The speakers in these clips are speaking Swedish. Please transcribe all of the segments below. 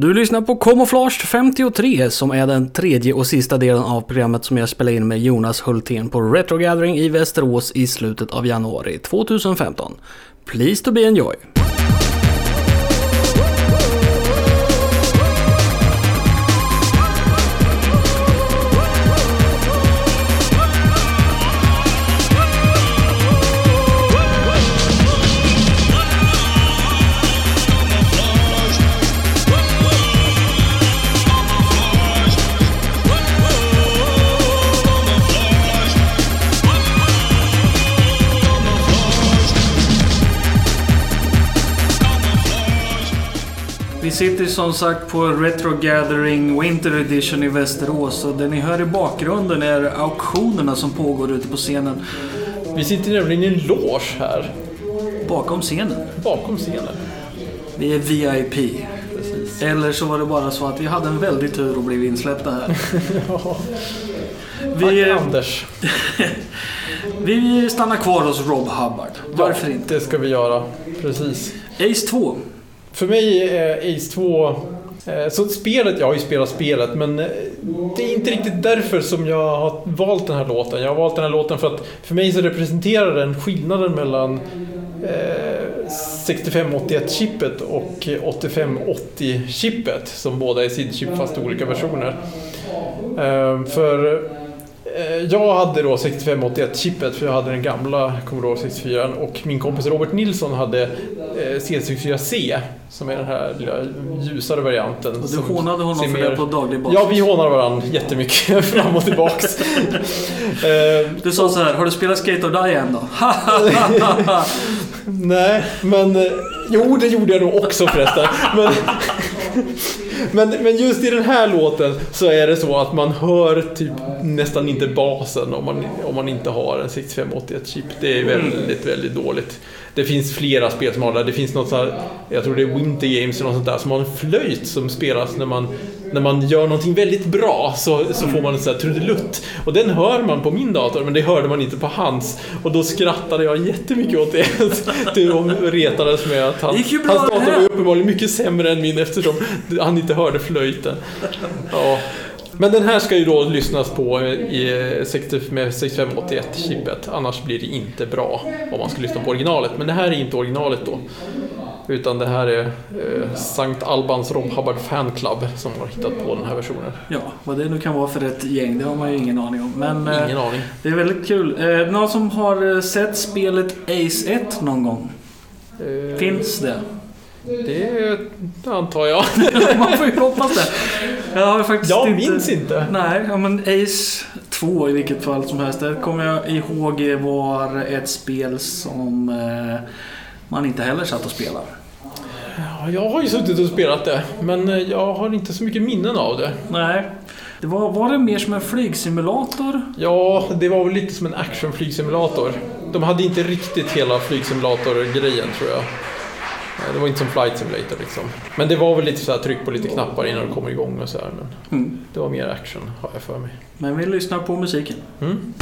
Du lyssnar på Camouflage 53 som är den tredje och sista delen av programmet som jag spelar in med Jonas Hultén på Retro Gathering i Västerås i slutet av januari 2015. Please to be enjoy! Vi sitter som sagt på Retro Gathering Winter Edition i Västerås och det ni hör i bakgrunden är auktionerna som pågår ute på scenen. Vi sitter nämligen i en loge här, Bakom scenen. bakom scenen. Vi är VIP. Precis. Eller så var det bara så att vi hade en väldig tur och blev insläppta här. Tack Vi, Anders. vi stannar kvar hos Rob Hubbard. Varför ja, inte? Det ska vi göra. Precis. Ace 2. För mig är Ace 2... Eh, så spelet, jag har ju spelat spelet, men eh, det är inte riktigt därför som jag har valt den här låten. Jag har valt den här låten för att för mig så representerar den skillnaden mellan eh, 6581-chippet och 8580-chippet som båda är SID-chip fast olika versioner. Eh, För jag hade då 6581-chippet för jag hade den gamla Commodore 64 och min kompis Robert Nilsson hade eh, C64C som är den här lilla ljusare varianten. Och du hånade honom för det på daglig basis. Ja, vi hånar varandra jättemycket fram och tillbaks. Eh, Du sa så här, har du spelat Skate or Die än då? Nej, men... eh, Jo, det gjorde jag nog också förresten. Men, men, men just i den här låten så är det så att man hör typ nästan inte basen om man, om man inte har en 6581-chip. Det är väldigt, väldigt dåligt. Det finns flera spel som har det. Det finns något så här, jag tror det är Winter Games eller något sånt där, som har en flöjt som spelas när man, när man gör någonting väldigt bra så, så får man en sån här trudelutt. Och den hör man på min dator, men det hörde man inte på hans. Och då skrattade jag jättemycket åt det. Du retades med att han, hans dator var uppenbarligen mycket sämre än min eftersom han inte hörde flöjten. Ja. Men den här ska ju då lyssnas på i 60 med 6581-chippet. Annars blir det inte bra om man ska lyssna på originalet. Men det här är inte originalet då. Utan det här är eh, Sankt Albans Rob Hubbard Fan Club som har hittat på den här versionen. ja, vad det nu kan vara för ett gäng, det har man ju ingen aning om. Men eh, Ingen aning. det är väldigt kul. Eh, någon som har eh, sett spelet Ace 1 någon gång? Eh, Finns det? Det antar jag. Man får ju hoppas det. Jag har faktiskt Jag inte... minns inte. Nej, ja, men Ace 2 i vilket fall som helst. Det kommer jag ihåg var ett spel som eh, man inte heller satt och spelade. Ja, Jag har ju suttit och spelat det, men eh, jag har inte så mycket minnen av det. Nej. Det var, var det mer som en flygsimulator? Ja, det var väl lite som en actionflygsimulator. De hade inte riktigt hela flygsimulator-grejen tror jag. Det var inte som Flight Simulator liksom. Men det var väl lite så här tryck på lite knappar innan du kommer igång och så här. Men Mm. det var mer action, har jag för mig. Men vi lyssnar på musiken. Mm.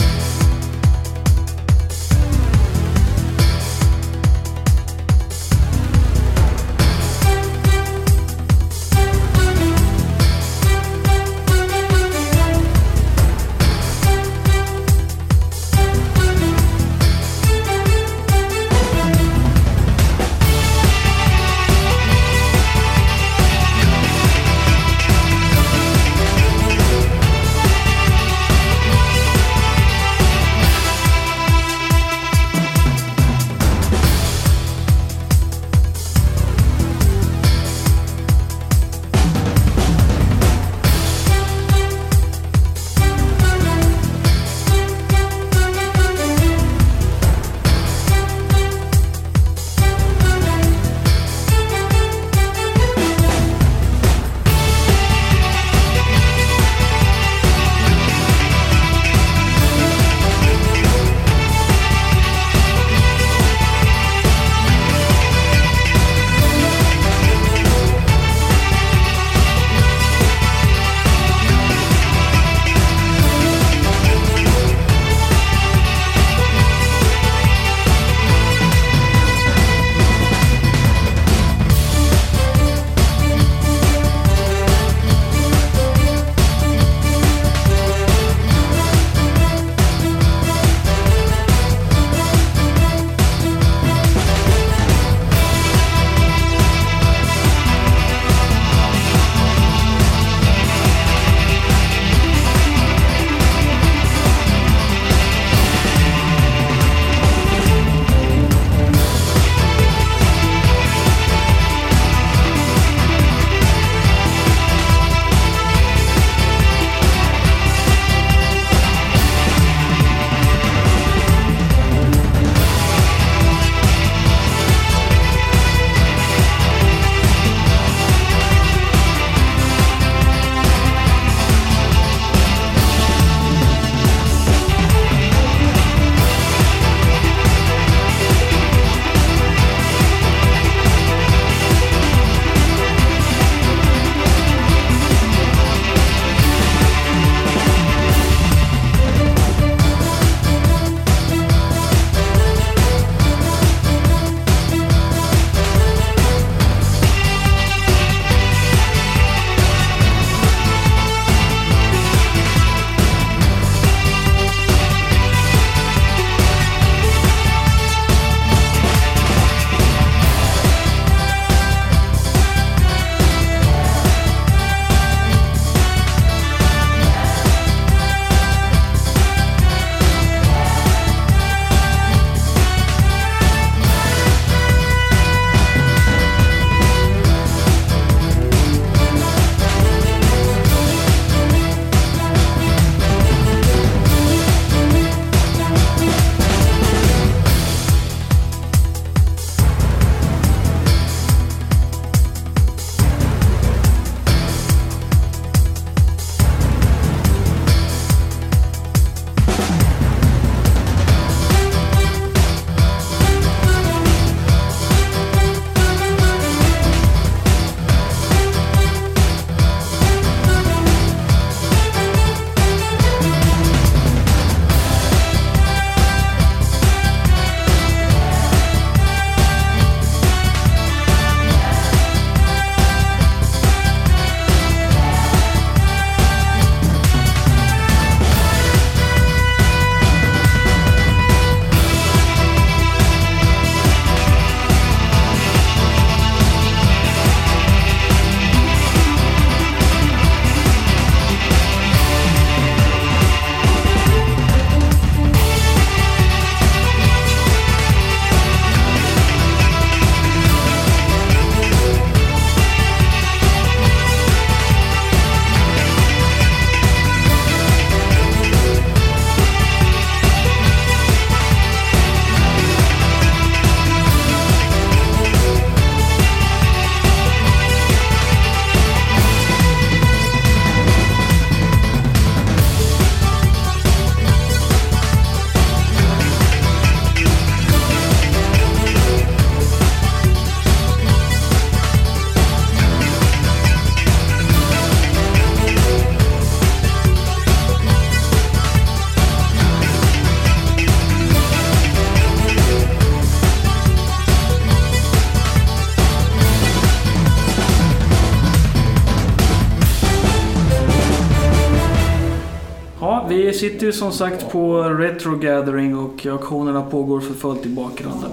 Ju som sagt på Retro Gathering och auktionerna pågår för fullt i bakgrunden.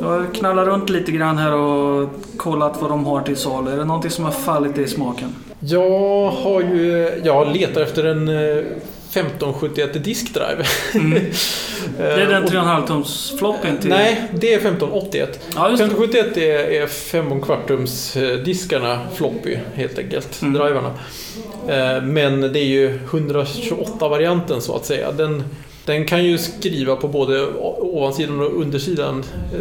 Jag har knallat runt lite grann här och kollat vad de har till salu. Är det någonting som har fallit i smaken? Jag har ju... Jag letar efter en eh, 1571 diskdrive. Mm. Det är Eh, den och- 3,5 tums floppen till... Nej, det är 1581. Ja, just det. 1571 är, är 5 kvartums eh, diskarna floppy helt enkelt, Mm. drivarna. Eh, Men det är ju 128-varianten så att säga. Den, den kan ju skriva på både ovansidan och undersidan eh,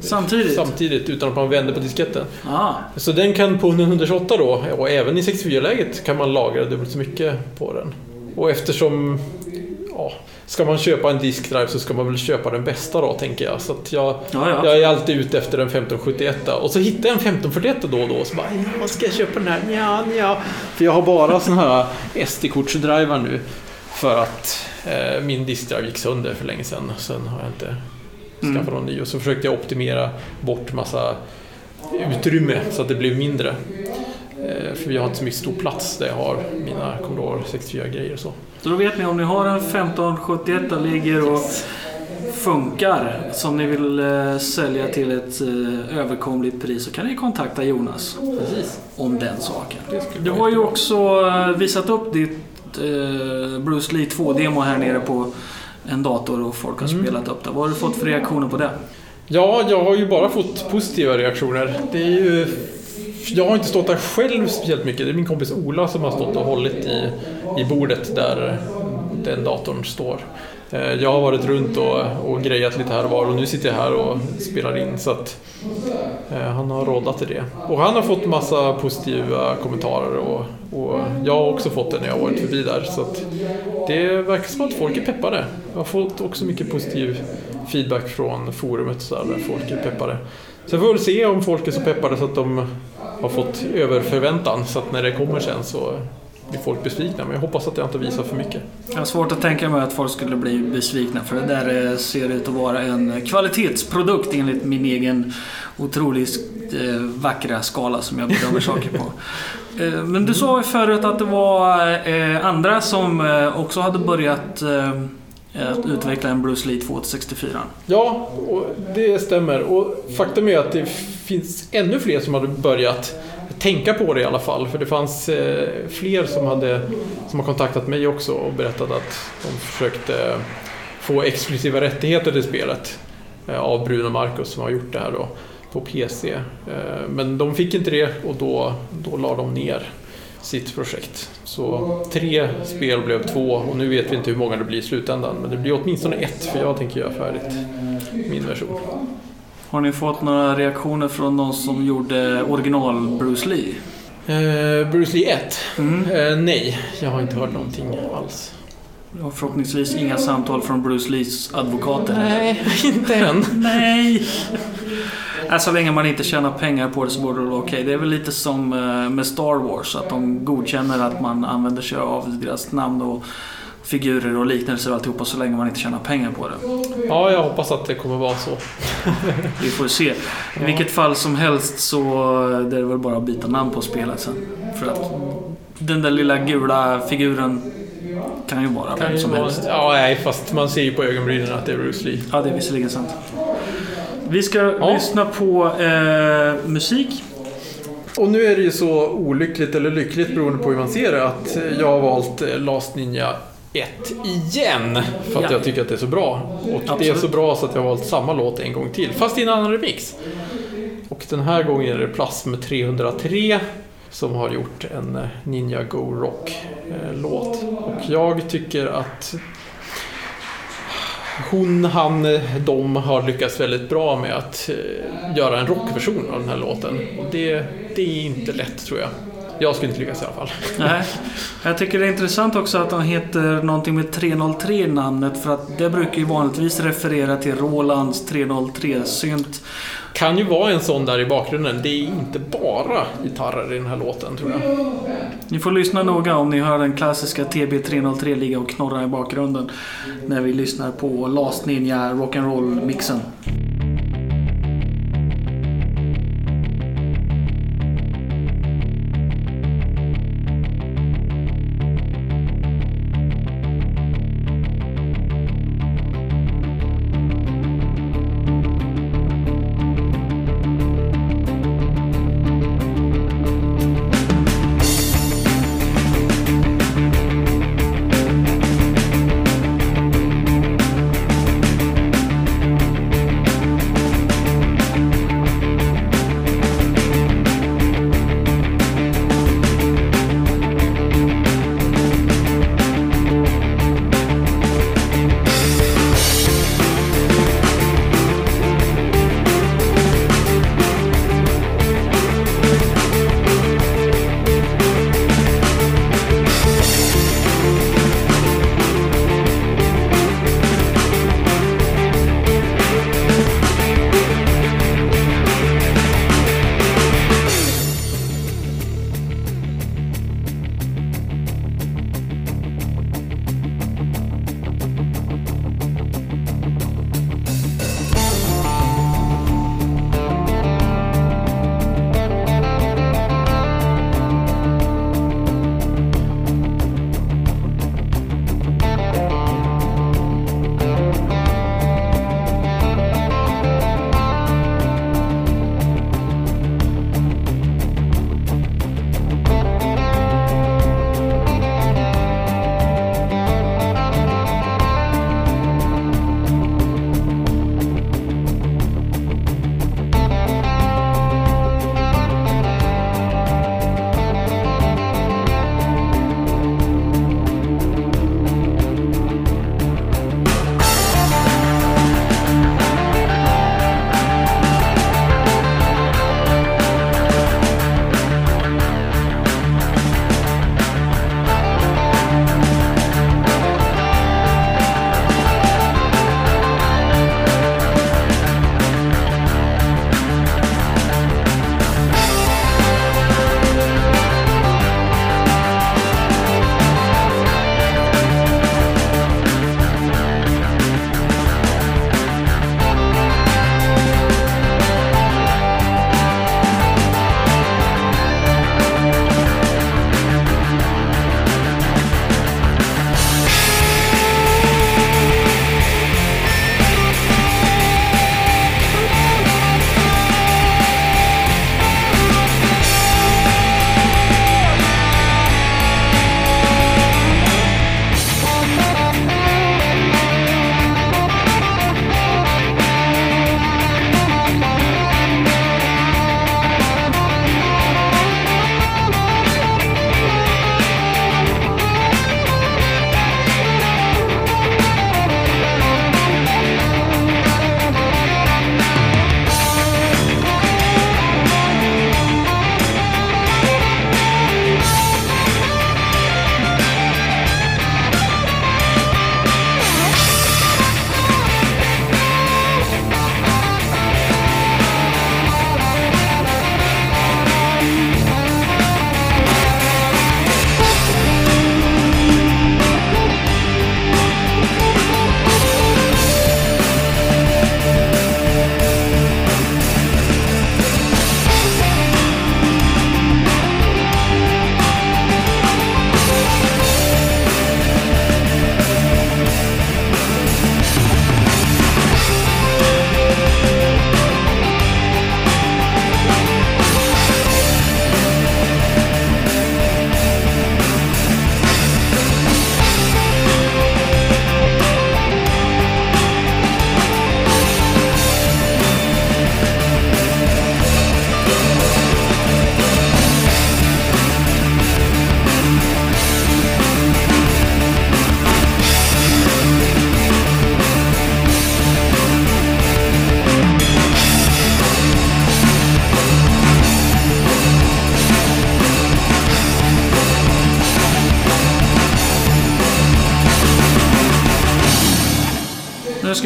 Samtidigt? samtidigt utan att man vänder på disketten. Ah, Så den kan på en 128 då, och även i 64-läget kan man lagra dubbelt så mycket på den. Och eftersom, ja, ska man köpa en diskdrive så ska man väl köpa den bästa då, tänker jag. Så jag, ja, ja. jag är alltid ute efter en 1571 och så hittar jag en 1541 då och då och så bara, ja, ska jag köpa den här? Ja, ja. För jag har bara såna här SD-kortsdrivar nu. För att eh, min diskdrive gick sönder för länge sedan. Sen har jag inte Mm. skaffat någon ny. Och så försökte jag optimera bort massa utrymme så att det blev mindre. Eh, för jag har inte så mycket stor plats där jag har mina Commodore 64-grejer och så. Så då vet ni om ni har en 1571 och ligger och funkar som ni vill eh, sälja till ett eh, överkomligt pris så kan ni kontakta Jonas Precis. om den saken. Du har ju också visat upp ditt Bruce Lee 2-demo här nere på en dator och folk har Mm. spelat upp det. Vad har du fått för reaktioner på det? Ja, jag har ju bara fått positiva reaktioner. Det är ju... Jag har inte stått där själv speciellt mycket. Det är min kompis Ola som har stått och hållit i, i bordet där den datorn står. Eh, jag har varit runt och, och grejat lite här och var och nu sitter jag här och spelar in så att eh, han har råddat till det. Och han har fått massa positiva kommentarer och, och jag har också fått det när jag varit förbi där. Så att det verkar som att folk är peppade. Jag har fått också mycket positiv feedback från forumet så där, där folk är peppade. Sen får vi väl se om folk är så peppade så att de har fått över förväntan så att när det kommer sen så blir folk besvikna. Men jag hoppas att jag inte visar för mycket. Jag har svårt att tänka mig att folk skulle bli besvikna för det där eh, ser ut att vara en kvalitetsprodukt enligt min egen otroligt eh, vackra skala som jag bedömer saker på. Eh, Men du sa ju förut att det var andra som också hade börjat Eh, att utveckla en Bruce Lee 2 till 64. Ja, och det stämmer. Och faktum är att det finns ännu fler som hade börjat tänka på det i alla fall. För det fanns eh, fler som, hade, som har kontaktat mig också och berättat att de försökte eh, få exklusiva rättigheter till spelet av Bruno Marcus som har gjort det här då på PC. Men de fick inte det och då, då la de ner sitt projekt. Så tre spel blev två och nu vet vi inte hur många det blir i slutändan. Men det blir åtminstone ett för jag tänker göra färdigt min version. Har ni fått några reaktioner från någon som gjorde original Bruce Lee? Eh, Bruce Lee 1? Mm. Eh, nej, jag har inte hört någonting alls. Och förhoppningsvis inga samtal från Bruce Lees advokater. Nej, inte än. Nej! Äh, så länge man inte tjänar pengar på det så borde det vara okej. Det är väl lite som eh, med Star Wars, att de godkänner att man använder sig av deras namn och figurer och liknelser och alltihopa så länge man inte tjänar pengar på det. Ja, jag hoppas att det kommer vara så. Vi får se. I vilket fall som helst så är det väl bara att byta namn på spelet sen. För att den där lilla gula figuren kan ju vara vem som helst. Ja, nej, fast man ser ju på ögonbrynen att det är Bruce Lee. Ja, det är visserligen sant. Vi ska Ja. lyssna på eh, musik. Och nu är det ju så olyckligt eller lyckligt beroende på hur man ser det att jag har valt eh, Last Ninja 1 igen. För att Ja. jag tycker att det är så bra. Och det är Absolut. så bra så att jag har valt samma låt en gång till. Fast i en annan remix. Och den här gången är det Plasm 303 som har gjort en eh, Ninja Go Rock-låt. Eh, Och jag tycker att hon, han, eh, de har lyckats väldigt bra med att göra en rockversion av den här låten. Och det, det är inte lätt tror jag. Jag skulle inte lyckas i alla fall. Nej. Jag tycker det är intressant också att han heter någonting med 303 namnet för att det brukar ju vanligtvis referera till Rolands 303-synt. Kan ju vara en sån där i bakgrunden. Det är inte bara gitarrer i den här låten tror jag. Ni får lyssna noga om ni hör den klassiska TB303 ligga och knorra i bakgrunden när vi lyssnar på Last Ninja Rock'n'Roll-mixen.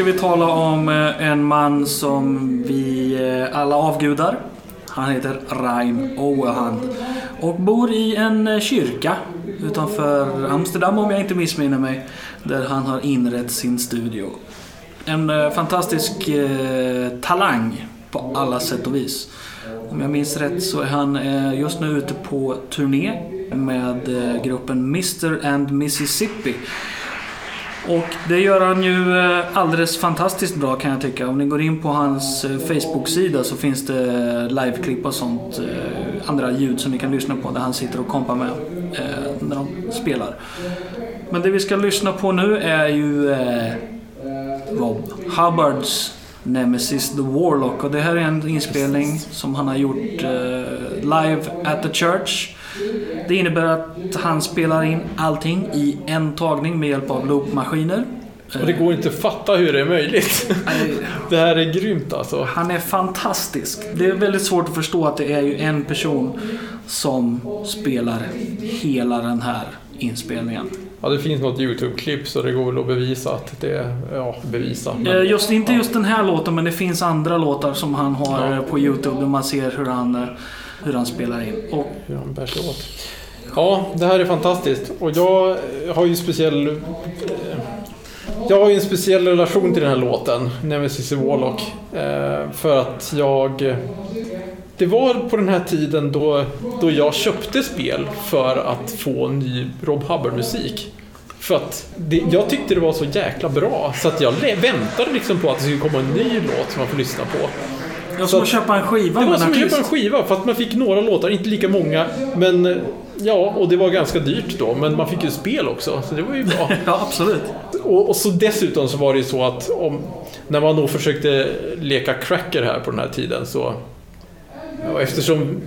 Ska vi tala om eh, en man som vi eh, alla avgudar. Han heter Rein Oehand och bor i en eh, kyrka utanför Amsterdam om jag inte missminner mig. Där han har inrett sin studio. En fantastisk eh, talang på alla sätt och vis. Om jag minns rätt så är han eh, just nu ute på turné med eh, gruppen Mr and Mississippi. Och det gör han ju eh, alldeles fantastiskt bra kan jag tycka. Om ni går in på hans eh, Facebook-sida så finns det eh, liveklipp och sånt. Andra ljud som ni kan lyssna på där han sitter och kompar med när de spelar. Men det vi ska lyssna på nu är ju Rob Hubbards Nemesis the Warlock. Och det här är en inspelning som han har gjort live at the church. Det innebär att han spelar in allting i en tagning med hjälp av loopmaskiner. Och det går inte att fatta hur det är möjligt. Det här är grymt alltså. Han är fantastisk. Det är väldigt svårt att förstå att det är ju en person som spelar hela den här inspelningen. Ja, det finns något YouTube-klipp så det går väl att bevisa att det är... Ja, bevisa. men- Eh, Just, inte just den här låten men det finns andra låtar som han har Ja. på Youtube där man ser hur han, eh, hur han spelar in. Och hur han bär sig åt. Ja, det här är fantastiskt. Och jag har ju speciell... Eh, jag har ju en speciell relation till den här låten, Nemesis i Warlock. Eh, för att jag... Det var på den här tiden då, då jag köpte spel för att få ny Rob Hubbard-musik. För att det, jag tyckte det var så jäkla bra så att jag väntade liksom på att det skulle komma en ny låt som man får lyssna på jag Så som att köpa en skiva Det var som att köpa en skiva, för att man fick några låtar, inte lika många. Men eh, ja, och det var ganska dyrt då, men man fick ju spel också, så det var ju bra. Ja, absolut. och, och så dessutom så var det ju så att om, när man då försökte leka cracker här på den här tiden så... Eftersom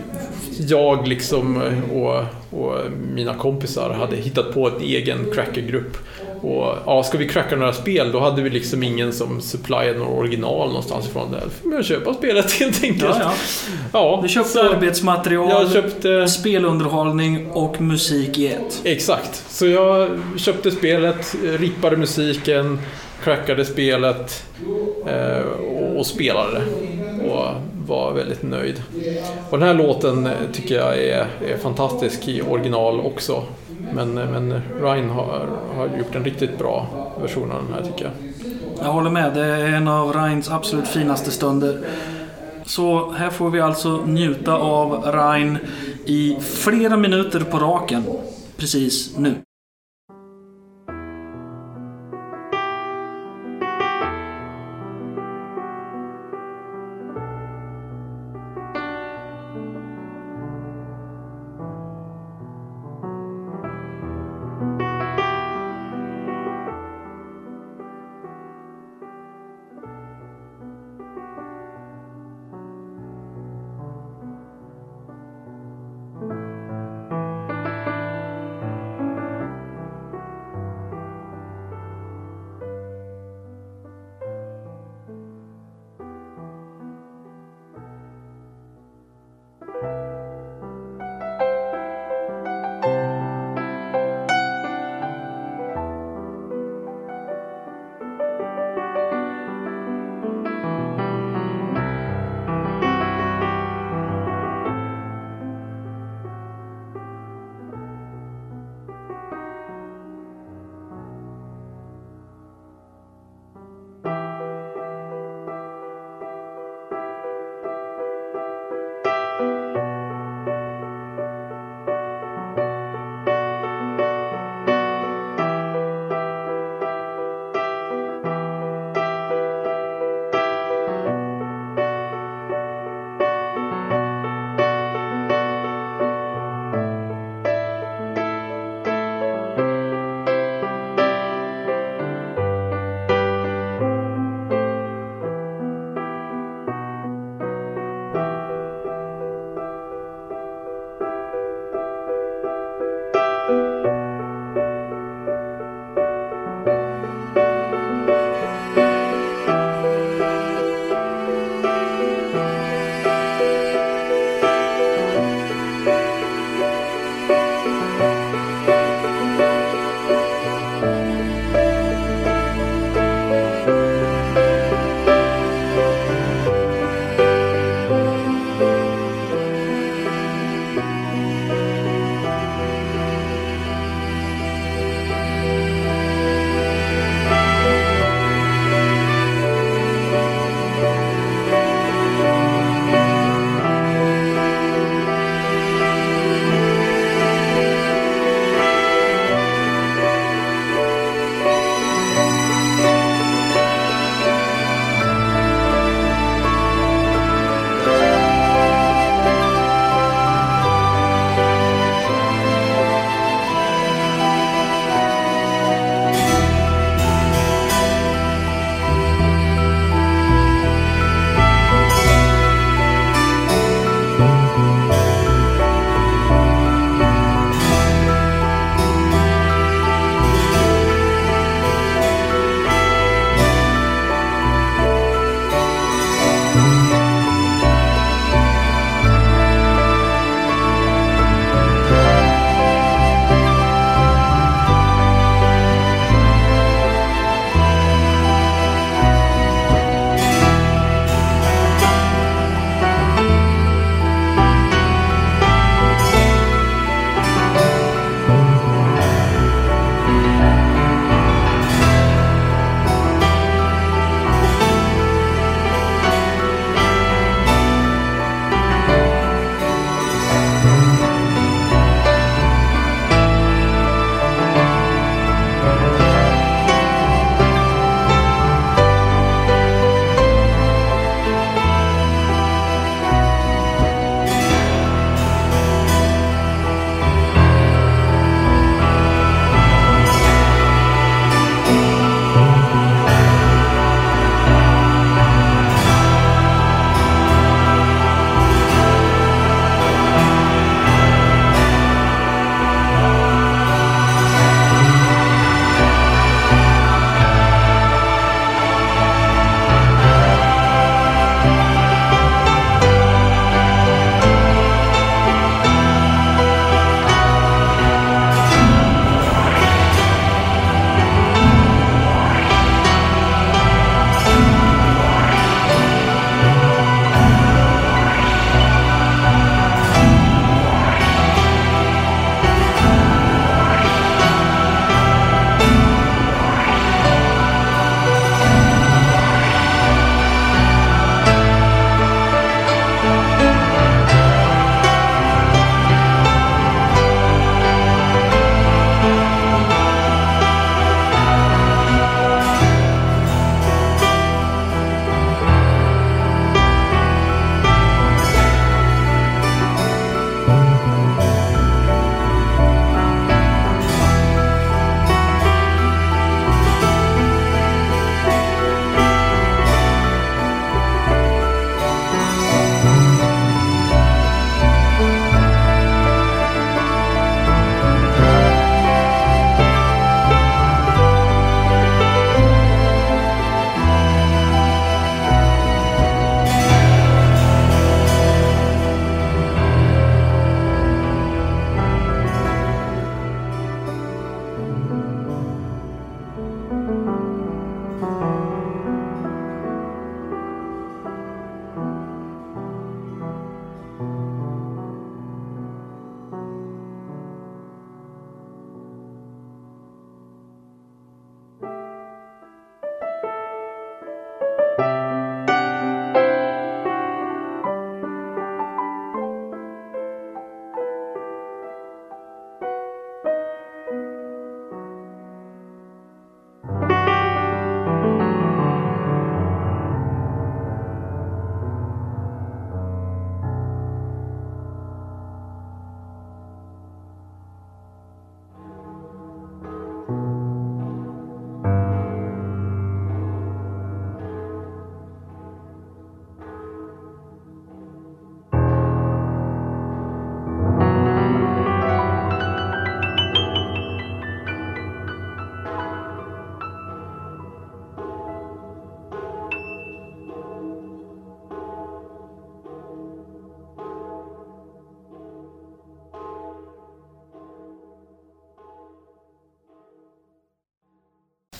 jag liksom eh, och, och mina kompisar hade hittat på en egen crackergrupp. Och ja, ska vi cracka några spel då hade vi liksom ingen som supplyade några original någonstans ifrån. Där får man köpa spelet helt enkelt. Ja, ja. Ja, Du köpte så arbetsmaterial, jag köpte... spelunderhållning och musik i ett. Exakt. Så jag köpte spelet, rippade musiken, crackade spelet eh, och, och spelade det. Och var väldigt nöjd. Och den här låten eh, tycker jag är, är fantastisk i original också. Men, eh, men Ryan har, har gjort en riktigt bra version av den här tycker jag. Jag håller med, det är en av Ryans absolut finaste stunder. Så här får vi alltså njuta av Ryan i flera minuter på raken. Precis nu.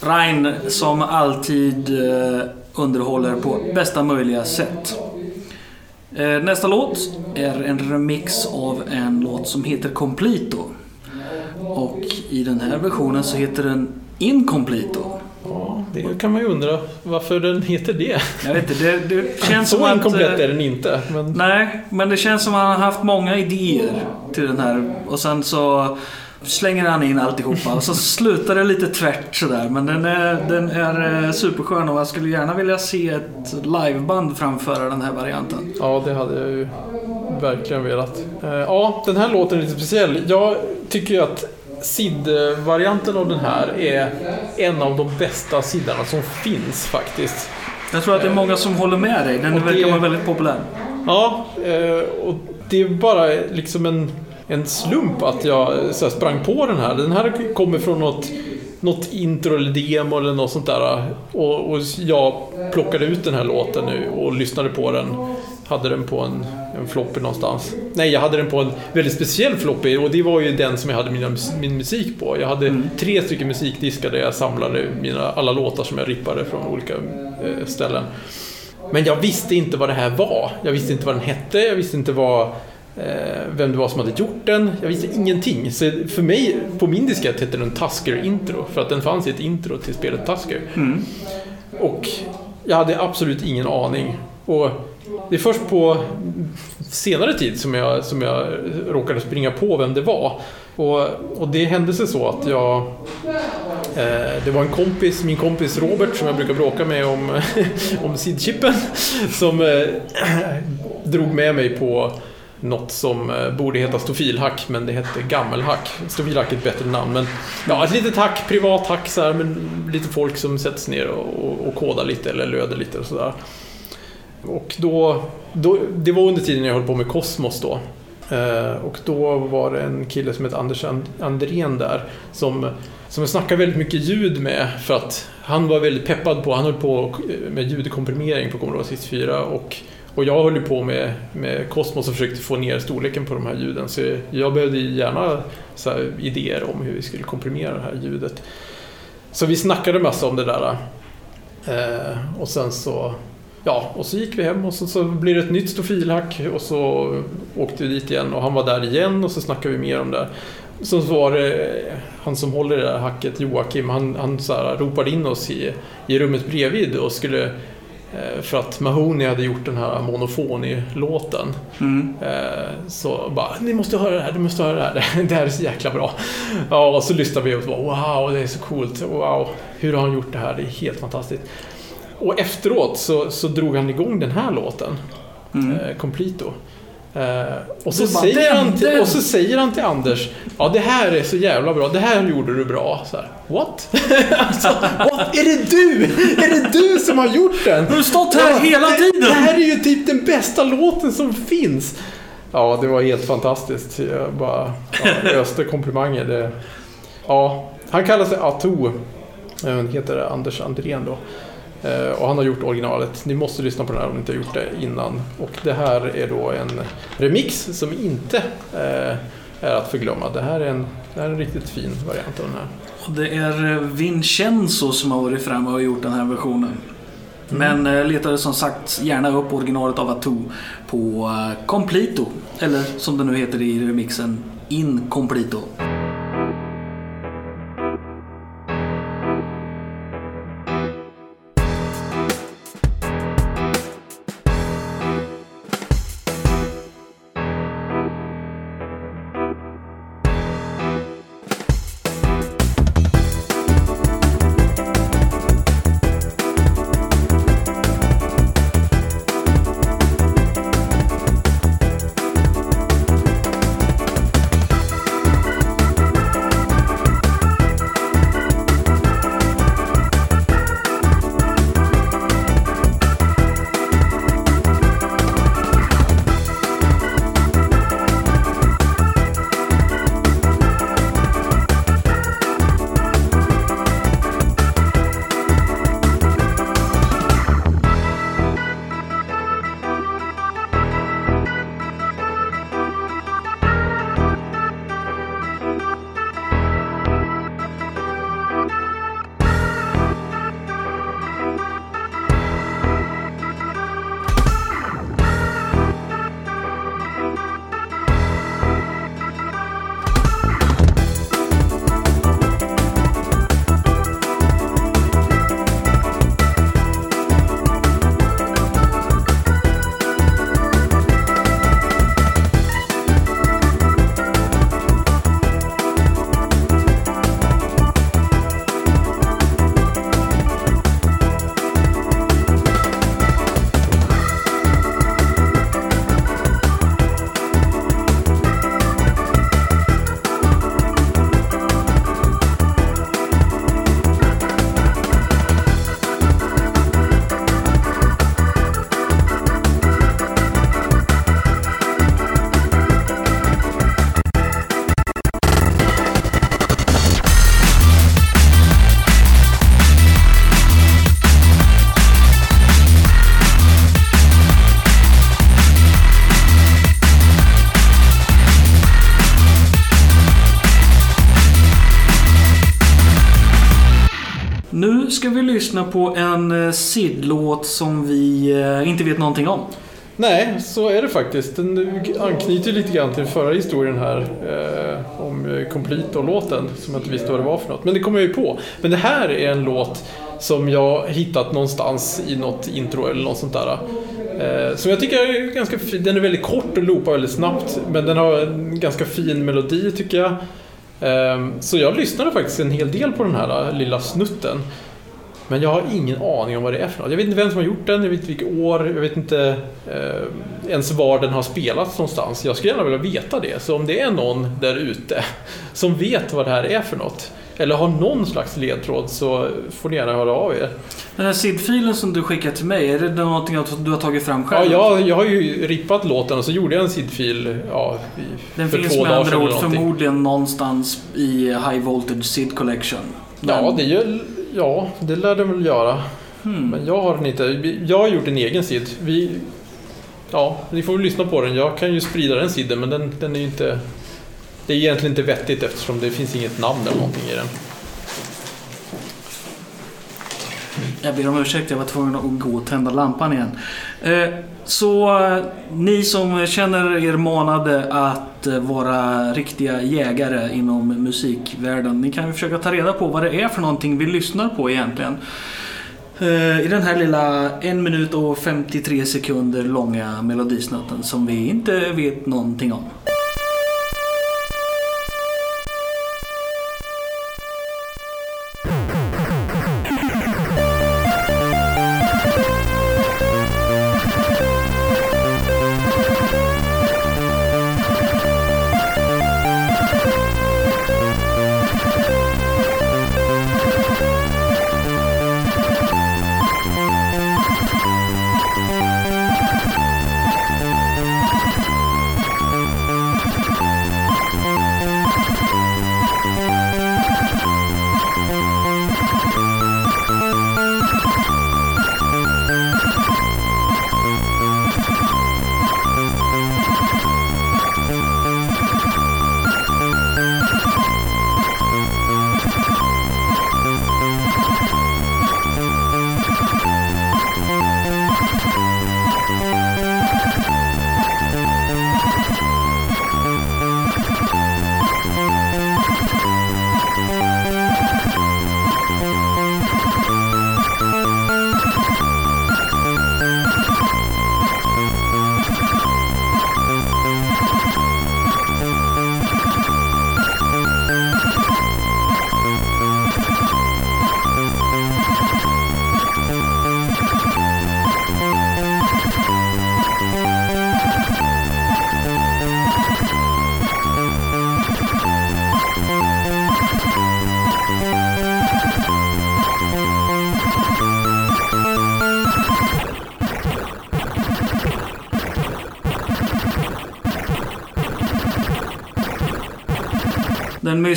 Rein som alltid eh, underhåller på bästa möjliga sätt. Eh, Nästa låt är en remix av en låt som heter Completo. Och i den här versionen så heter den Incompleto. Ja, det kan man ju undra varför den heter det. Jag vet inte, det, det känns som Så att... inkomplett eh, är den inte. Men Nej, men det känns som att han har haft många idéer till den här. Och sen så slänger han in alltihopa. Och så slutar det lite tvärt sådär. Men den är, den är eh, superskön och jag skulle gärna vilja se ett liveband framföra den här varianten. ja, det hade jag ju verkligen velat. Eh, Ja, den här låten är lite speciell. Jag tycker ju att SID-varianten av den här är en av de bästa siddarna som finns faktiskt. Jag tror att det är många som håller med dig. Den Och det- verkar vara väldigt populär. Ja, eh, och det är bara liksom en, en slump att jag så sprang på den här. Den här kommer från något, något intro eller demo eller något sånt där. Och, och jag plockade ut den här låten nu och lyssnade på den. Hade den på en, en floppy någonstans. Nej, jag hade den på en väldigt speciell floppy och det var ju den som jag hade mina, min musik på. Jag hade tre stycken musikdiskar där jag samlade mina, alla låtar som jag rippade från olika eh, ställen. Men jag visste inte vad det här var. Jag visste inte vad den hette, jag visste inte vad, vem det var som hade gjort den. Jag visste ingenting. Så för mig, på min diskett hette den Tusker Intro, för att den fanns i ett intro till spelet Tusker. Och jag hade absolut ingen aning. Och det är först på senare tid som jag, som jag råkade springa på vem det var. Och, och det hände sig så att jag... Eh, det var en kompis, min kompis Robert som jag brukar bråka med om, om sidchippen. Som eh, drog med mig på något som eh, borde heta stofilhack men det hette gammelhack. Stofilhack är ett bättre namn men ja, ett litet hack, privat hack så här, men lite folk som sätts ner och, och, kodar lite eller löder lite och sådär. Och då, då, det var under tiden jag höll på med Cosmos då. Eh, och då var det en kille som hette Anders Andrén där som, som jag snackade väldigt mycket ljud med för att han var väldigt peppad på, han höll på med ljudkomprimering på Commodore 64 och, och jag höll ju på med, med Cosmos och försökte få ner storleken på de här ljuden så jag behövde ju gärna så här, idéer om hur vi skulle komprimera det här ljudet. Så vi snackade massa om det där. Eh, och sen så Ja, och så gick vi hem och så, så blev det ett nytt stofilhack och så åkte vi dit igen och han var där igen och så snackade vi mer om det. Så var det han som håller det där hacket, Joakim, han, han så här, ropade in oss i, i rummet bredvid och skulle för att Mahoney hade gjort den här monofoni-låten. Mm. Eh, Så bara, ni måste höra det här, ni måste höra det här. Det här är så jäkla bra. Ja, och så lyssnade vi och bara, wow, det är så coolt. Wow, hur har han gjort det här? Det är helt fantastiskt. Och efteråt så, så drog han igång den här låten, Mm. eh, Completo. Eh, och, så bara, säger "Den, han till, den." och så säger han till Anders, ja det här är så jävla bra, det här gjorde du bra. Så här, What? alltså, what? Är det du? Är det du som har gjort den? Du har stått här hela det, tiden! Det här är ju typ den bästa låten som finns. Ja, det var helt fantastiskt. Jag bara ja, öste komplimanger. Det, ja, han kallar sig Ato. Heter Anders Andrén då. Eh, Och han har gjort originalet. Ni måste lyssna på den här om ni inte har gjort det innan. Och det här är då en remix som inte eh, är att förglömma. Det här är en, det här är en riktigt fin variant av den här. Och det är eh, Vincenzo som har varit framme och gjort den här versionen. Men eh, letade som sagt gärna upp originalet av Atu på Completo. Eller som det nu heter i remixen, Incompleto. Nu ska vi lyssna på en eh, Sid-låt som vi eh, inte vet någonting om. Nej, så är det faktiskt. Den anknyter lite grann till förra historien här eh, om eh, Complete och låten som jag inte visste vad det var för något. Men det kom jag ju på. Men det här är en låt som jag hittat någonstans i något intro eller något sånt där. Eh, som jag tycker är ganska fin. Den är väldigt kort och loopar väldigt snabbt. Men den har en ganska fin melodi tycker jag. Eh, så jag lyssnade faktiskt en hel del på den här lilla snutten. Men jag har ingen aning om vad det är för något. Jag vet inte vem som har gjort den, jag vet inte vilket år, jag vet inte eh, ens var den har spelats någonstans. Jag skulle gärna vilja veta det. Så om det är någon där ute som vet vad det här är för något, eller har någon slags ledtråd så får ni gärna höra av er. Den här SID-filen som du skickade till mig, är det någonting du har tagit fram själv? Ja, jag, jag har ju rippat låten och så gjorde jag en SID-fil ja, Den för finns två med dagar andra ord förmodligen någonstans i High Voltage SID Collection. Ja, det gör, ja, det lär den väl göra. Hmm. Men jag har den inte. Jag har gjort en egen SID. Vi, ja, ni får väl lyssna på den. Jag kan ju sprida den SIDen men den, den är ju inte... Det är egentligen inte vettigt eftersom det finns inget namn eller någonting i den. Jag ber om ursäkt, jag var tvungen att gå och tända lampan igen. Eh, så eh, ni som känner er manade att eh, vara riktiga jägare inom musikvärlden, ni kan ju försöka ta reda på vad det är för någonting vi lyssnar på egentligen. I den här lilla 1 minut och 53 sekunder långa melodisnutten som vi inte vet någonting om.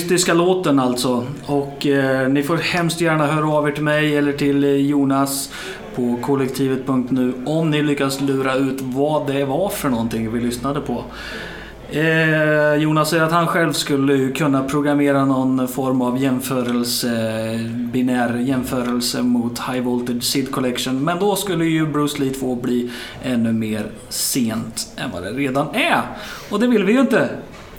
Mystiska låten alltså. Och eh, ni får hemskt gärna höra av er till mig eller till eh, Jonas på kollektivet.nu om ni lyckas lura ut vad det var för någonting vi lyssnade på. Eh, Jonas säger att han själv skulle kunna programmera någon form av jämförelse, binär jämförelse mot High Voltage Sid Collection. Men då skulle ju Bruce Lee 2 bli ännu mer sent än vad det redan är. Och det vill vi ju inte.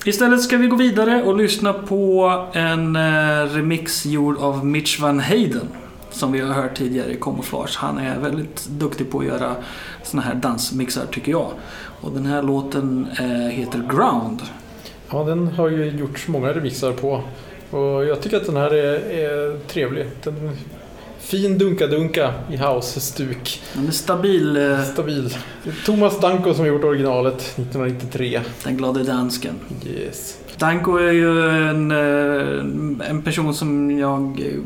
Istället ska vi gå vidare och lyssna på en eh, remix gjord av Mitch Van Hayden. Som vi har hört tidigare i Camouflage. Han är väldigt duktig på att göra såna här dansmixar tycker jag. Och den här låten eh, heter Ground. Ja, den har ju gjorts många remixar på. Och jag tycker att den här är, är trevlig. Den, fin dunka-dunka i house-stuk. Den är stabil, eh, Stabil. Det är Thomas Danko som har gjort originalet 1993. den glade dansken. Yes. Danko är ju en, eh, en person som jag eh,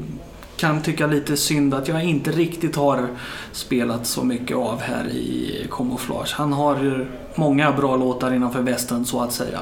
kan tycka lite synd att jag inte riktigt har spelat så mycket av här i Camouflage. Han har ju många bra låtar innanför västen så att säga.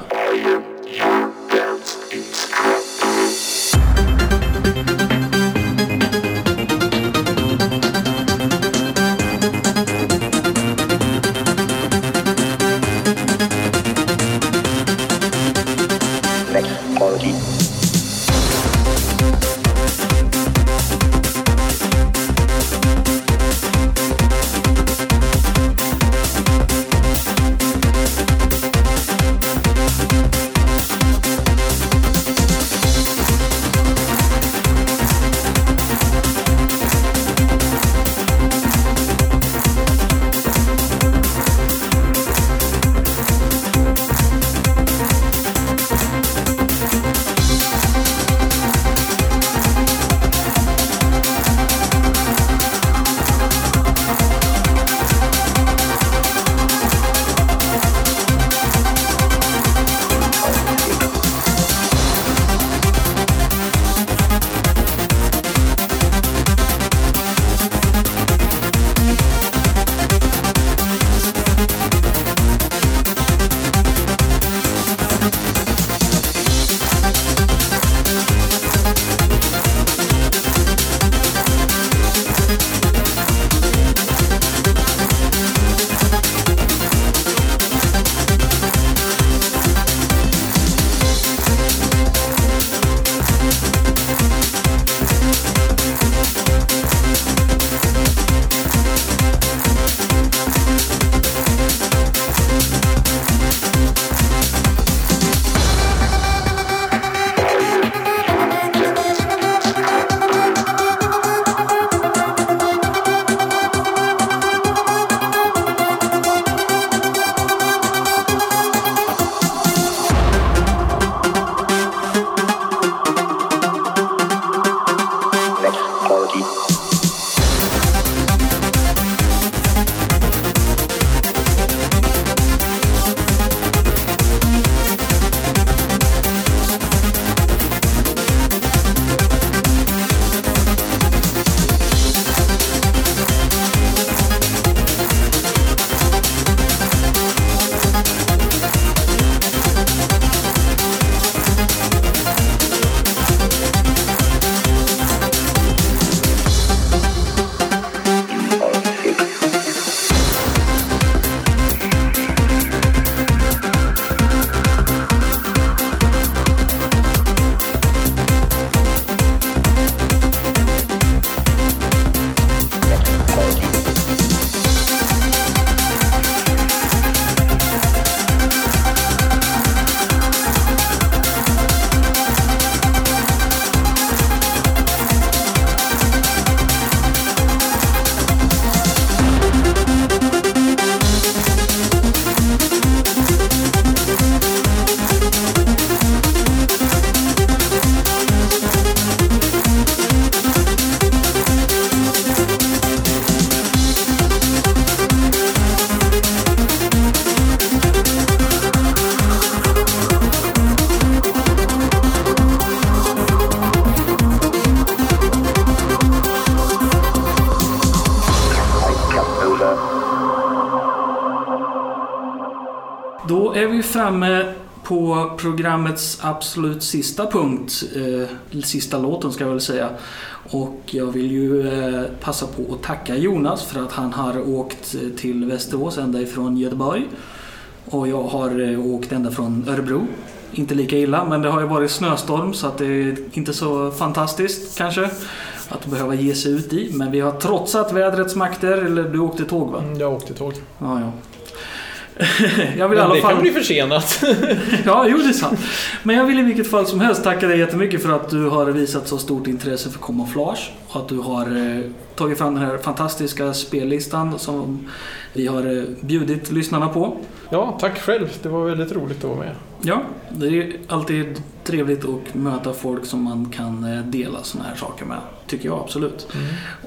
Programmets absolut sista punkt. Eh, sista låten ska jag väl säga. Och jag vill ju eh, passa på att tacka Jonas för att han har åkt eh, till Västerås ända ifrån Göteborg. Och jag har eh, åkt ända från Örebro. Inte lika illa, men det har ju varit snöstorm så att det är inte så fantastiskt kanske att behöva ge sig ut i. Men vi har trotsat vädrets makter, eller du åkte tåg va? Mm, Jag åkte tåg. Ja, ja. jag vill i alla det fall... kan bli försenat. Ja, jo det är sant. Men jag vill i vilket fall som helst tacka dig jättemycket för att du har visat så stort intresse för kamouflage. Och att du har eh, tagit fram den här fantastiska spellistan som vi har eh, bjudit lyssnarna på. Ja, tack själv. Det var väldigt roligt att vara med. Ja, det är alltid trevligt att möta folk som man kan eh, dela såna här saker med. Tycker jag absolut.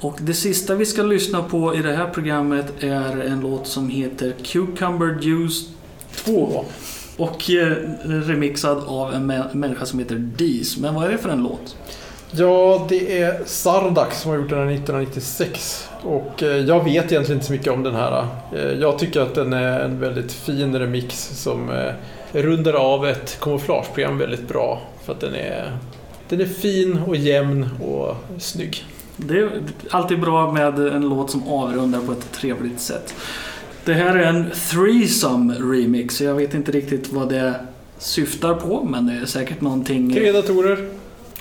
Och det sista vi ska lyssna på i det här programmet är en låt som heter Cucumber Juice 2. Och eh, remixad av en mä- människa som heter Deez. Men vad är det för en låt? Ja, det är Sardak som har gjort den här 1996. Och eh, jag vet egentligen inte så mycket om den här. Eh, Jag tycker att den är en väldigt fin remix som eh, rundar av ett kamouflageprogram väldigt bra. För att den är, den är fin och jämn och snygg. Det är alltid bra med en låt som avrundar på ett trevligt sätt. Det här är en threesome remix. Jag vet inte riktigt vad det syftar på, men det är säkert någonting... Tre datorer,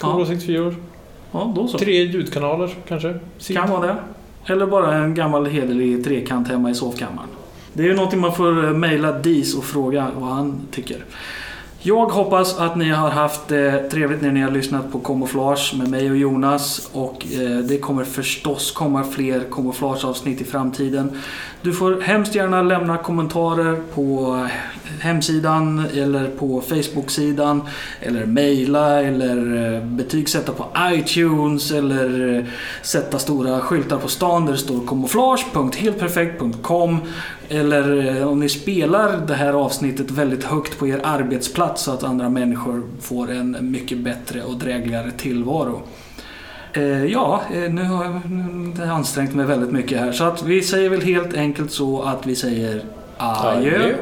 Ja. två 64 Ja, då så. tre ljudkanaler kanske. Kan vara det. Eller bara en gammal hederlig trekant hemma i sovkammaren. Det är ju någonting man får eh, mejla Dis och fråga vad han tycker. Jag hoppas att ni har haft det trevligt när ni har lyssnat på Camouflage med mig och Jonas. Och eh, det kommer förstås komma fler Camouflage-avsnitt i framtiden. Du får hemskt gärna lämna kommentarer på hemsidan eller på Facebook-sidan. Eller mejla eller eh, betygsätta på iTunes eller eh, sätta stora skyltar på stan där det står kamouflage.heltperfekt.com eller eh, om ni spelar det här avsnittet väldigt högt på er arbetsplats så att andra människor får en mycket bättre och drägligare tillvaro. Eh, Ja, eh, nu har jag nu har jag ansträngt mig väldigt mycket här så att vi säger väl helt enkelt så att vi säger adjö. Adjö.